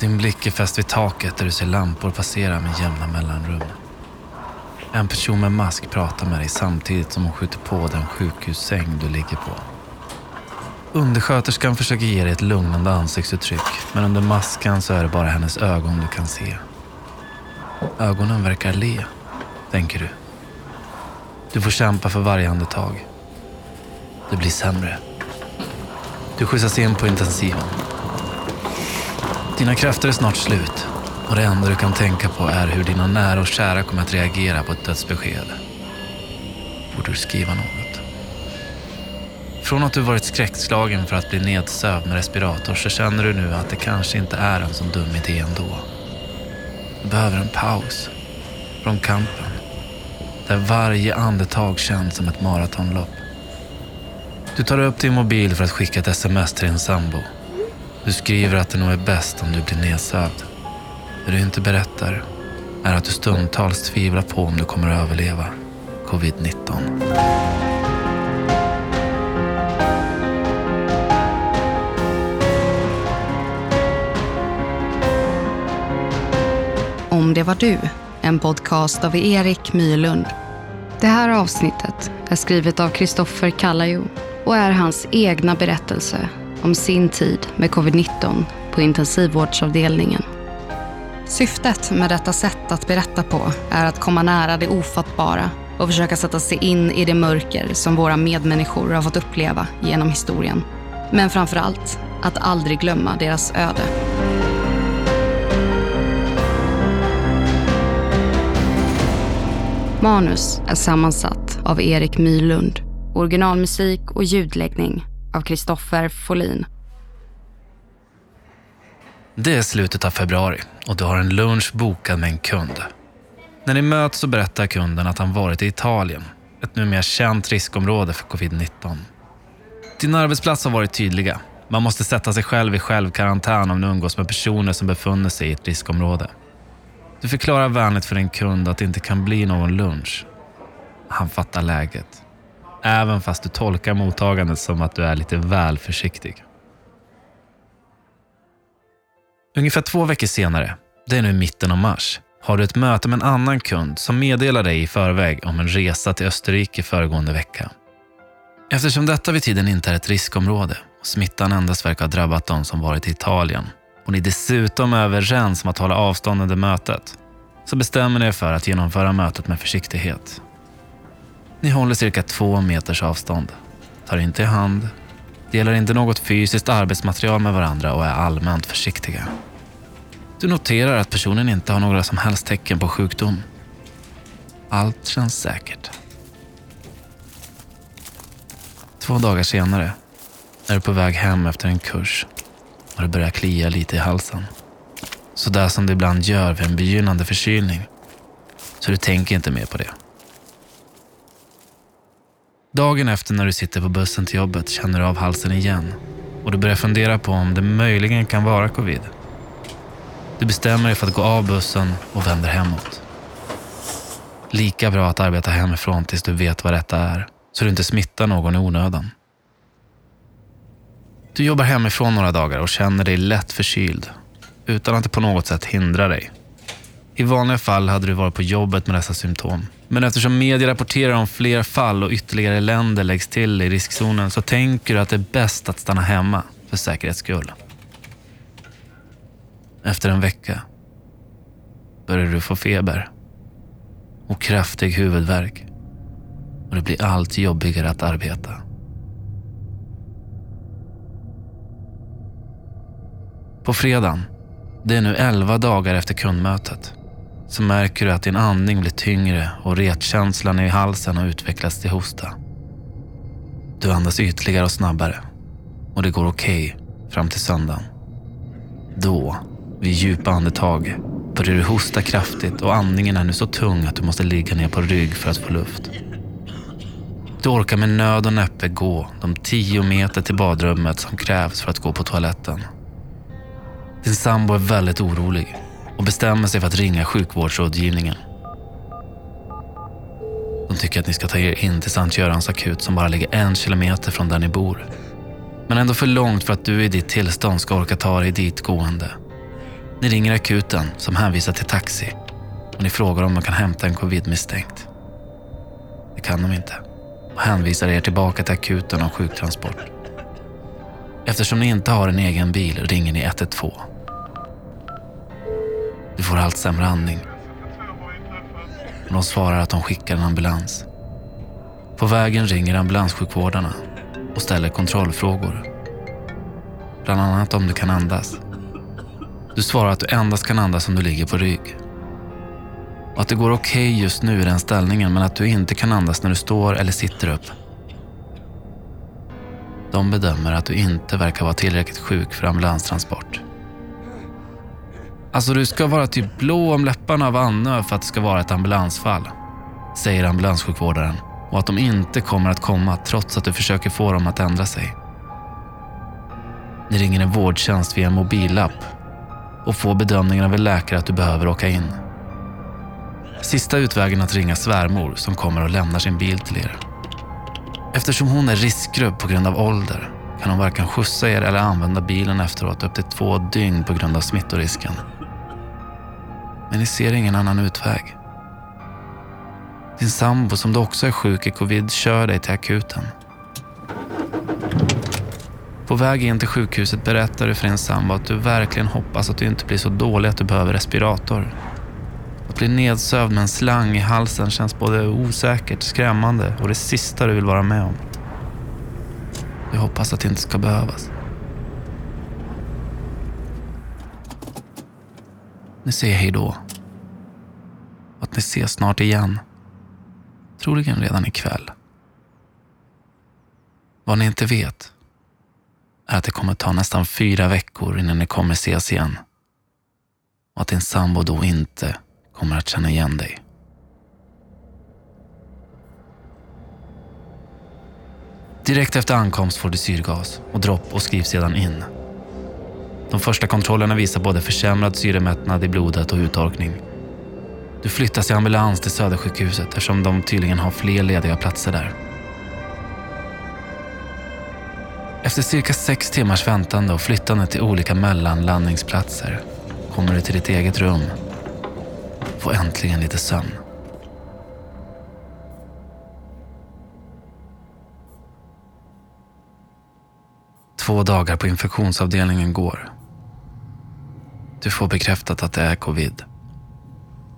Din blick är fäst vid taket där du ser lampor passera med jämna mellanrum. En person med mask pratar med dig samtidigt som hon skjuter på den sjukhussäng du ligger på. Undersköterskan försöker ge dig ett lugnande ansiktsuttryck men under maskan så är det bara hennes ögon du kan se. Ögonen verkar le, tänker du. Du får kämpa för varje andetag. Det blir sämre. Du skjutsas in på intensiven. Dina krafter är snart slut och det enda du kan tänka på är hur dina nära och kära kommer att reagera på ett dödsbesked. Borde du skriva något? Från att du varit skräckslagen för att bli nedsövd med respirator så känner du nu att det kanske inte är en så dum idé ändå. Du behöver en paus från kampen där varje andetag känns som ett maratonlopp. Du tar upp din mobil för att skicka ett sms till din sambo. Du skriver att det nog är bäst om du blir nedsövd. Det du inte berättar är att du stundtals tvivlar på om du kommer att överleva covid-19. Om det var du, en podcast av Erik Mylund. Det här avsnittet är skrivet av Kristoffer Kallajo och är hans egna berättelse om sin tid med covid-19 på intensivvårdsavdelningen. Syftet med detta sätt att berätta på är att komma nära det ofattbara och försöka sätta sig in i det mörker som våra medmänniskor har fått uppleva genom historien. Men framför allt att aldrig glömma deras öde. Manus är sammansatt av Erik Mylund. Originalmusik och ljudläggning av Kristoffer Folin. Det är slutet av februari och du har en lunch bokad med en kund. När ni möts så berättar kunden att han varit i Italien, ett numera känt riskområde för covid-19. Din arbetsplats har varit tydliga. Man måste sätta sig själv i självkarantän om man umgås med personer som befunnit sig i ett riskområde. Du förklarar vänligt för din kund att det inte kan bli någon lunch. Han fattar läget. Även fast du tolkar mottagandet som att du är lite väl försiktig. Ungefär två veckor senare, det är nu mitten av mars, har du ett möte med en annan kund som meddelar dig i förväg om en resa till Österrike föregående vecka. Eftersom detta vid tiden inte är ett riskområde och smittan endast verkar ha drabbat de som varit i Italien och ni dessutom är överens om att hålla avstånd under mötet så bestämmer ni er för att genomföra mötet med försiktighet. Ni håller cirka två meters avstånd, tar inte i hand, delar inte något fysiskt arbetsmaterial med varandra och är allmänt försiktiga. Du noterar att personen inte har några som helst tecken på sjukdom. Allt känns säkert. Två dagar senare är du på väg hem efter en kurs och det börjar klia lite i halsen. Så där som det ibland gör vid en begynnande förkylning. Så du tänker inte mer på det. Dagen efter när du sitter på bussen till jobbet känner du av halsen igen och du börjar fundera på om det möjligen kan vara covid. Du bestämmer dig för att gå av bussen och vänder hemåt. Lika bra att arbeta hemifrån tills du vet vad detta är, så du inte smittar någon i onödan. Du jobbar hemifrån några dagar och känner dig lätt förkyld, utan att det på något sätt hindrar dig. I vanliga fall hade du varit på jobbet med dessa symptom. Men eftersom media rapporterar om fler fall och ytterligare länder läggs till i riskzonen så tänker du att det är bäst att stanna hemma för säkerhets skull. Efter en vecka börjar du få feber och kraftig huvudvärk och det blir allt jobbigare att arbeta. På fredagen, det är nu elva dagar efter kundmötet, så märker du att din andning blir tyngre och retkänslan i halsen har utvecklats till hosta. Du andas ytterligare och snabbare och det går okej okay fram till söndagen. Då, vid djupa andetag, börjar du hosta kraftigt och andningen är nu så tung att du måste ligga ner på rygg för att få luft. Du orkar med nöd och näppe gå de tio meter till badrummet som krävs för att gå på toaletten. Din sambo är väldigt orolig och bestämmer sig för att ringa sjukvårdsrådgivningen. De tycker att ni ska ta er in till Sankt Görans akut som bara ligger en kilometer från där ni bor. Men ändå för långt för att du i ditt tillstånd ska orka ta dig dit gående. Ni ringer akuten som hänvisar till taxi och ni frågar om de kan hämta en covid-misstänkt. Det kan de inte och hänvisar er tillbaka till akuten och sjuktransport. Eftersom ni inte har en egen bil ringer ni 112. Du får allt sämre andning. Och de svarar att de skickar en ambulans. På vägen ringer ambulanssjukvårdarna och ställer kontrollfrågor. Bland annat om du kan andas. Du svarar att du endast kan andas om du ligger på rygg. Och att det går okej okay just nu i den ställningen men att du inte kan andas när du står eller sitter upp. De bedömer att du inte verkar vara tillräckligt sjuk för ambulanstransport. Alltså du ska vara typ blå om läpparna av Annö för att det ska vara ett ambulansfall, säger ambulanssjukvårdaren och att de inte kommer att komma trots att du försöker få dem att ändra sig. Ni ringer en vårdtjänst via en mobilapp och får bedömningen av en läkare att du behöver åka in. Sista utvägen att ringa svärmor som kommer och lämnar sin bil till er. Eftersom hon är riskgrupp på grund av ålder kan hon varken skjutsa er eller använda bilen efteråt upp till två dygn på grund av smittorisken. Men ni ser ingen annan utväg. Din sambo som du också är sjuk i covid kör dig till akuten. På väg in till sjukhuset berättar du för din sambo att du verkligen hoppas att du inte blir så dålig att du behöver respirator. Att bli nedsövd med en slang i halsen känns både osäkert, skrämmande och det sista du vill vara med om. Du hoppas att det inte ska behövas. Ni säger hej då. Och att ni ses snart igen. Troligen redan ikväll. Vad ni inte vet är att det kommer ta nästan fyra veckor innan ni kommer ses igen. Och att din sambo då inte kommer att känna igen dig. Direkt efter ankomst får du syrgas och dropp och skrivs sedan in. De första kontrollerna visar både försämrad syremättnad i blodet och uttorkning. Du flyttas i ambulans till Södersjukhuset eftersom de tydligen har fler lediga platser där. Efter cirka sex timmars väntande och flyttande till olika mellanlandningsplatser kommer du till ditt eget rum. Få äntligen lite sömn. Två dagar på infektionsavdelningen går. Du får bekräftat att det är covid.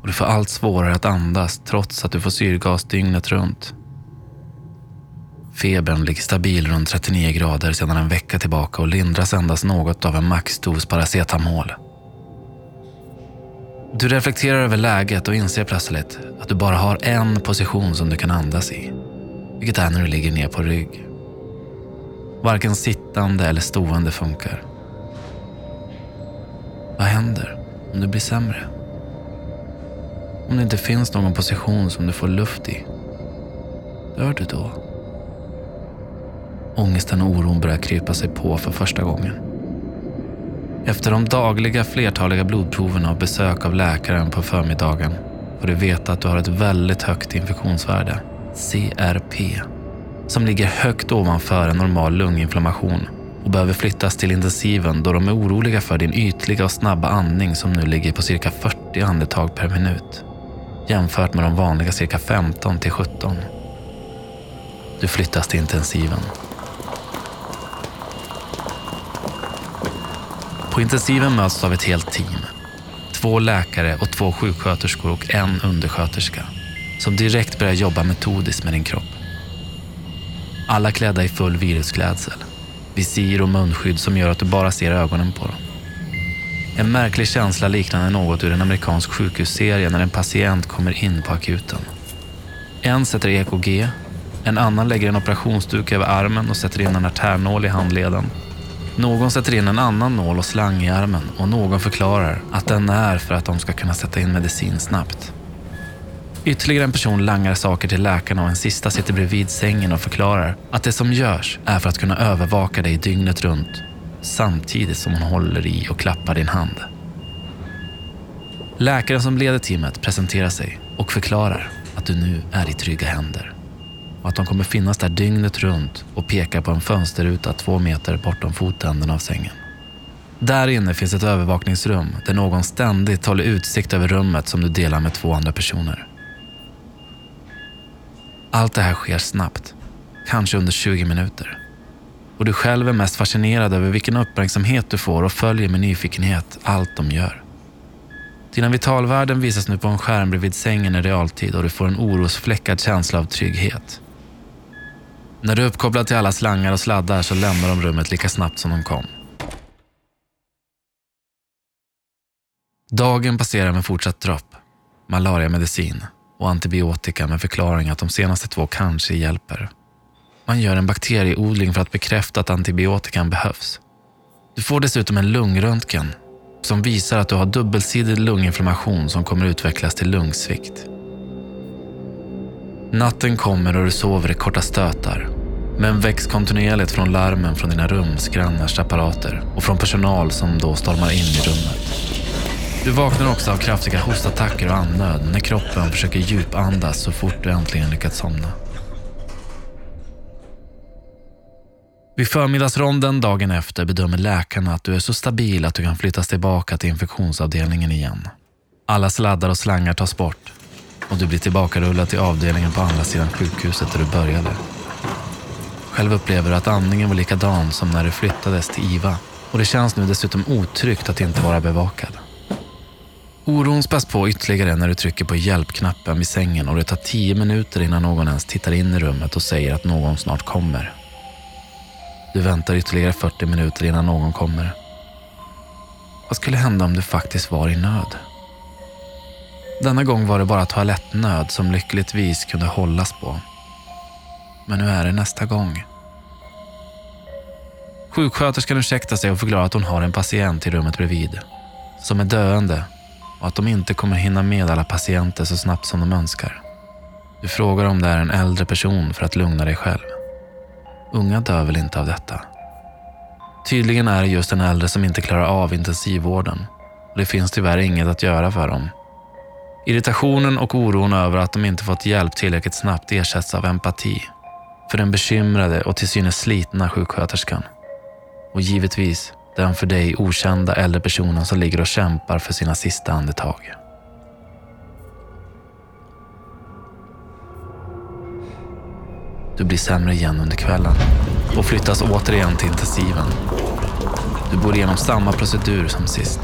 Och du får allt svårare att andas trots att du får syrgas dygnet runt. Febern ligger stabil runt 39 grader sedan en vecka tillbaka och lindras endast något av en maxdos paracetamol. Du reflekterar över läget och inser plötsligt att du bara har en position som du kan andas i. Vilket är när du ligger ner på rygg. Varken sittande eller stående funkar. Vad händer om du blir sämre? Om det inte finns någon position som du får luft i, dör du då? Ångesten och oron börjar krypa sig på för första gången. Efter de dagliga flertaliga blodproverna och besök av läkaren på förmiddagen får du veta att du har ett väldigt högt infektionsvärde, CRP, som ligger högt ovanför en normal lunginflammation och behöver flyttas till intensiven då de är oroliga för din ytliga och snabba andning som nu ligger på cirka 40 andetag per minut jämfört med de vanliga cirka 15 till 17. Du flyttas till intensiven. På intensiven möts du av ett helt team. Två läkare och två sjuksköterskor och en undersköterska som direkt börjar jobba metodiskt med din kropp. Alla klädda i full virusklädsel. Visir och munskydd som gör att du bara ser ögonen på dem. En märklig känsla liknande något ur en amerikansk sjukhusserie när en patient kommer in på akuten. En sätter EKG, en annan lägger en operationsduk över armen och sätter in en artärnål i handleden. Någon sätter in en annan nål och slang i armen och någon förklarar att den är för att de ska kunna sätta in medicin snabbt. Ytterligare en person langar saker till läkarna och en sista sitter bredvid sängen och förklarar att det som görs är för att kunna övervaka dig dygnet runt samtidigt som hon håller i och klappar din hand. Läkaren som leder teamet presenterar sig och förklarar att du nu är i trygga händer och att de kommer finnas där dygnet runt och pekar på en fönsterruta två meter bortom fotändan av sängen. Där inne finns ett övervakningsrum där någon ständigt håller utsikt över rummet som du delar med två andra personer. Allt det här sker snabbt, kanske under 20 minuter. Och du själv är mest fascinerad över vilken uppmärksamhet du får och följer med nyfikenhet allt de gör. Dina vitalvärden visas nu på en skärm bredvid sängen i realtid och du får en orosfläckad känsla av trygghet. När du är uppkopplad till alla slangar och sladdar så lämnar de rummet lika snabbt som de kom. Dagen passerar med fortsatt dropp, malariamedicin och antibiotika med förklaring att de senaste två kanske hjälper. Man gör en bakterieodling för att bekräfta att antibiotikan behövs. Du får dessutom en lungröntgen som visar att du har dubbelsidig lunginflammation som kommer utvecklas till lungsvikt. Natten kommer och du sover i korta stötar men väcks kontinuerligt från larmen från dina rumsgrannars apparater och från personal som då stormar in i rummet. Du vaknar också av kraftiga hostattacker och andnöd när kroppen försöker djupandas så fort du äntligen lyckats somna. Vid förmiddagsronden dagen efter bedömer läkarna att du är så stabil att du kan flyttas tillbaka till infektionsavdelningen igen. Alla sladdar och slangar tas bort och du blir tillbakarullad till avdelningen på andra sidan sjukhuset där du började. Själv upplever du att andningen var likadan som när du flyttades till IVA och det känns nu dessutom otryggt att inte vara bevakad. Oron späs på ytterligare när du trycker på hjälpknappen vid sängen och det tar tio minuter innan någon ens tittar in i rummet och säger att någon snart kommer. Du väntar ytterligare 40 minuter innan någon kommer. Vad skulle hända om du faktiskt var i nöd? Denna gång var det bara toalettnöd som lyckligtvis kunde hållas på. Men nu är det nästa gång. Sjuksköterskan ursäktar sig och förklarar att hon har en patient i rummet bredvid som är döende och att de inte kommer hinna med alla patienter så snabbt som de önskar. Du frågar om det är en äldre person för att lugna dig själv. Unga dör väl inte av detta? Tydligen är det just den äldre som inte klarar av intensivvården och det finns tyvärr inget att göra för dem. Irritationen och oron över att de inte fått hjälp tillräckligt snabbt ersätts av empati för den bekymrade och till synes slitna sjuksköterskan. Och givetvis den för dig okända äldre personen som ligger och kämpar för sina sista andetag. Du blir sämre igen under kvällen och flyttas återigen till intensiven. Du går igenom samma procedur som sist.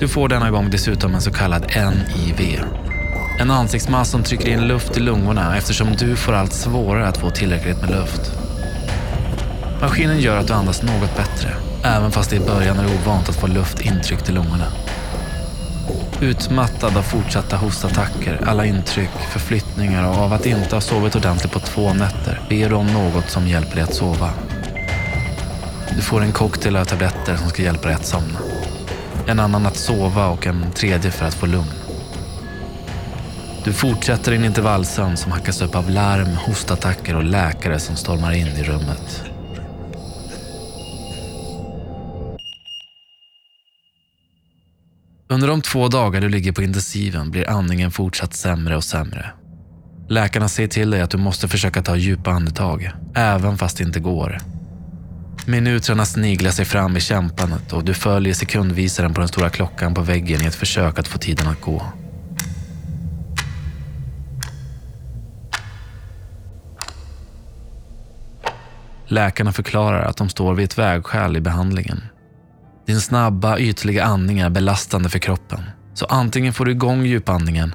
Du får denna gång dessutom en så kallad NIV. En ansiktsmask som trycker in luft i lungorna eftersom du får allt svårare att få tillräckligt med luft. Maskinen gör att du andas något bättre, även fast det i början är ovant att få luft intryckt i lungorna. Utmattad av fortsatta hostattacker, alla intryck, förflyttningar och av att inte ha sovit ordentligt på två nätter ber du om något som hjälper dig att sova. Du får en cocktail av tabletter som ska hjälpa dig att somna. En annan att sova och en tredje för att få lugn. Du fortsätter din intervallsömn som hackas upp av larm, hostattacker och läkare som stormar in i rummet. Under de två dagar du ligger på intensiven blir andningen fortsatt sämre och sämre. Läkarna säger till dig att du måste försöka ta djupa andetag, även fast det inte går. Minuterna sniglar sig fram i kämpandet och du följer sekundvisaren på den stora klockan på väggen i ett försök att få tiden att gå. Läkarna förklarar att de står vid ett vägskäl i behandlingen din snabba, ytliga andning är belastande för kroppen. Så antingen får du igång djupandningen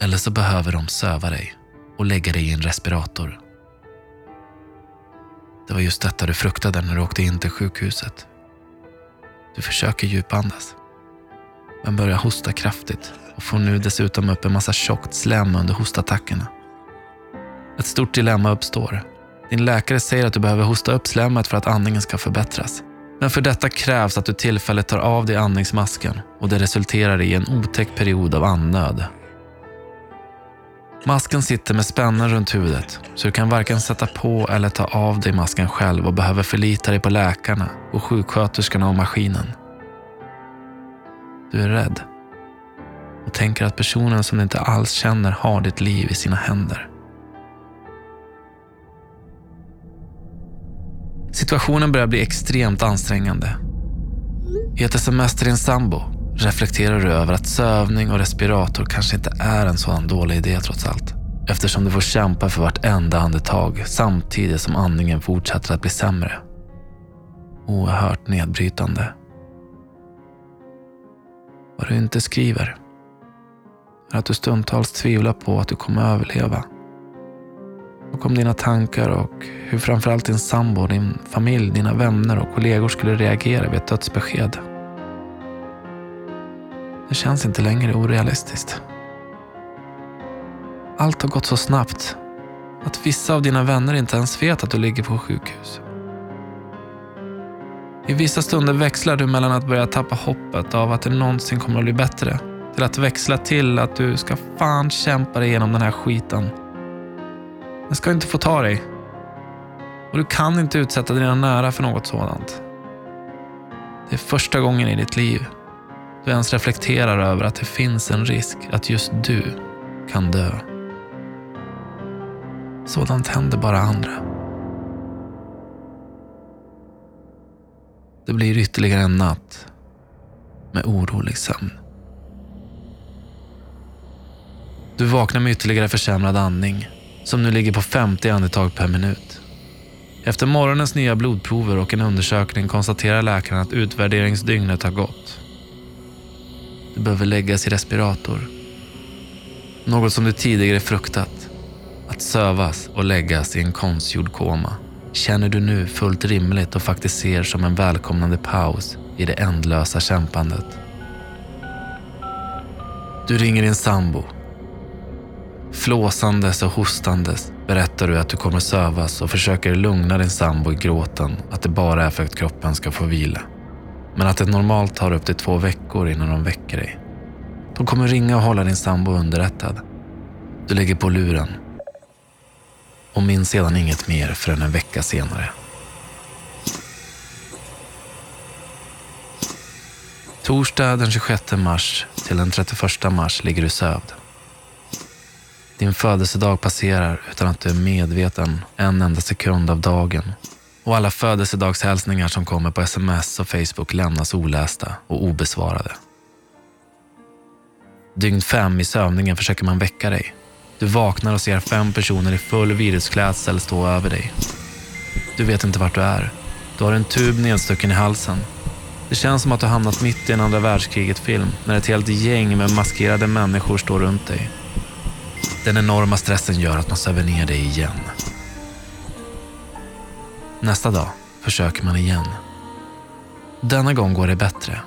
eller så behöver de söva dig och lägga dig i en respirator. Det var just detta du fruktade när du åkte in till sjukhuset. Du försöker djupandas, men börjar hosta kraftigt och får nu dessutom upp en massa tjockt slem under hostattackerna. Ett stort dilemma uppstår. Din läkare säger att du behöver hosta upp slemmet för att andningen ska förbättras. Men för detta krävs att du tillfälligt tar av dig andningsmasken och det resulterar i en otäck period av andnöd. Masken sitter med spännen runt huvudet så du kan varken sätta på eller ta av dig masken själv och behöver förlita dig på läkarna och sjuksköterskorna och maskinen. Du är rädd och tänker att personen som du inte alls känner har ditt liv i sina händer. Situationen börjar bli extremt ansträngande. I ett sms till din sambo reflekterar du över att sövning och respirator kanske inte är en sådan dålig idé trots allt. Eftersom du får kämpa för vartenda andetag samtidigt som andningen fortsätter att bli sämre. Oerhört nedbrytande. Vad du inte skriver är att du stundtals tvivlar på att du kommer överleva. Och om dina tankar och hur framförallt din sambo, din familj, dina vänner och kollegor skulle reagera vid ett dödsbesked. Det känns inte längre orealistiskt. Allt har gått så snabbt att vissa av dina vänner inte ens vet att du ligger på sjukhus. I vissa stunder växlar du mellan att börja tappa hoppet av att det någonsin kommer att bli bättre till att växla till att du ska fan kämpa dig igenom den här skiten. Den ska inte få ta dig. Och du kan inte utsätta dina nära för något sådant. Det är första gången i ditt liv du ens reflekterar över att det finns en risk att just du kan dö. Sådant händer bara andra. Det blir ytterligare en natt med orolig sömn. Du vaknar med ytterligare försämrad andning som nu ligger på 50 andetag per minut. Efter morgonens nya blodprover och en undersökning konstaterar läkaren att utvärderingsdygnet har gått. Du behöver läggas i respirator. Något som du tidigare fruktat. Att sövas och läggas i en konstgjord koma känner du nu fullt rimligt och faktiskt ser som en välkomnande paus i det ändlösa kämpandet. Du ringer din sambo. Flåsandes och hostandes berättar du att du kommer sövas och försöker lugna din sambo i gråten att det bara är för att kroppen ska få vila. Men att det normalt tar upp till två veckor innan de väcker dig. De kommer ringa och hålla din sambo underrättad. Du lägger på luren och minns sedan inget mer förrän en vecka senare. Torsdag den 26 mars till den 31 mars ligger du sövd. Din födelsedag passerar utan att du är medveten en enda sekund av dagen. Och alla födelsedagshälsningar som kommer på sms och Facebook lämnas olästa och obesvarade. Dygn fem i sövningen försöker man väcka dig. Du vaknar och ser fem personer i full virusklädsel stå över dig. Du vet inte vart du är. Du har en tub nedstucken i halsen. Det känns som att du hamnat mitt i en andra världskriget-film när ett helt gäng med maskerade människor står runt dig. Den enorma stressen gör att man söver ner dig igen. Nästa dag försöker man igen. Denna gång går det bättre.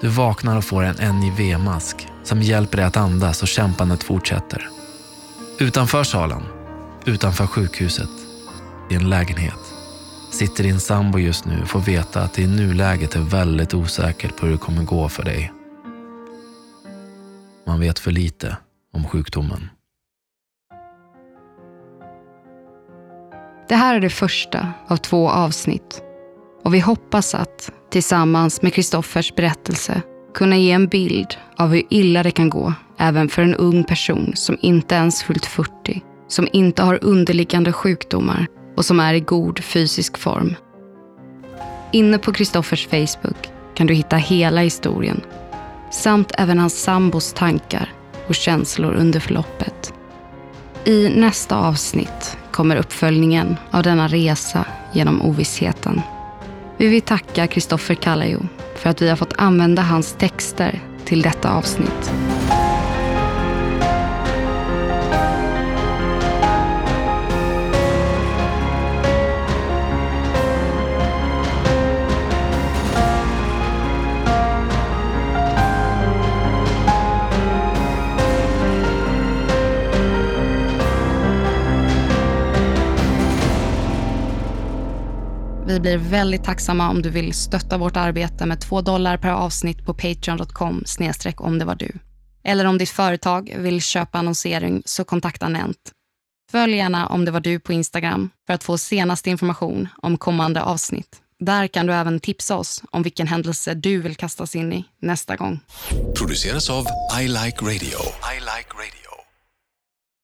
Du vaknar och får en NIV-mask som hjälper dig att andas och kämpandet fortsätter. Utanför salen, utanför sjukhuset, i en lägenhet, sitter din sambo just nu och får veta att det i nuläget är väldigt osäkert på hur det kommer gå för dig. Man vet för lite om sjukdomen. Det här är det första av två avsnitt och vi hoppas att, tillsammans med Kristoffers berättelse, kunna ge en bild av hur illa det kan gå även för en ung person som inte ens fyllt 40, som inte har underliggande sjukdomar och som är i god fysisk form. Inne på Kristoffers Facebook kan du hitta hela historien samt även hans sambos tankar och känslor under förloppet. I nästa avsnitt kommer uppföljningen av denna resa genom ovissheten. Vi vill tacka Kristoffer Kallio för att vi har fått använda hans texter till detta avsnitt. Vi blir väldigt tacksamma om du vill stötta vårt arbete med två dollar per avsnitt på patreon.com snedstreck om det var du. Eller om ditt företag vill köpa annonsering så kontakta Nent. Följ gärna om det var du på Instagram för att få senaste information om kommande avsnitt. Där kan du även tipsa oss om vilken händelse du vill kastas in i nästa gång. Produceras av I Like Radio. I like radio.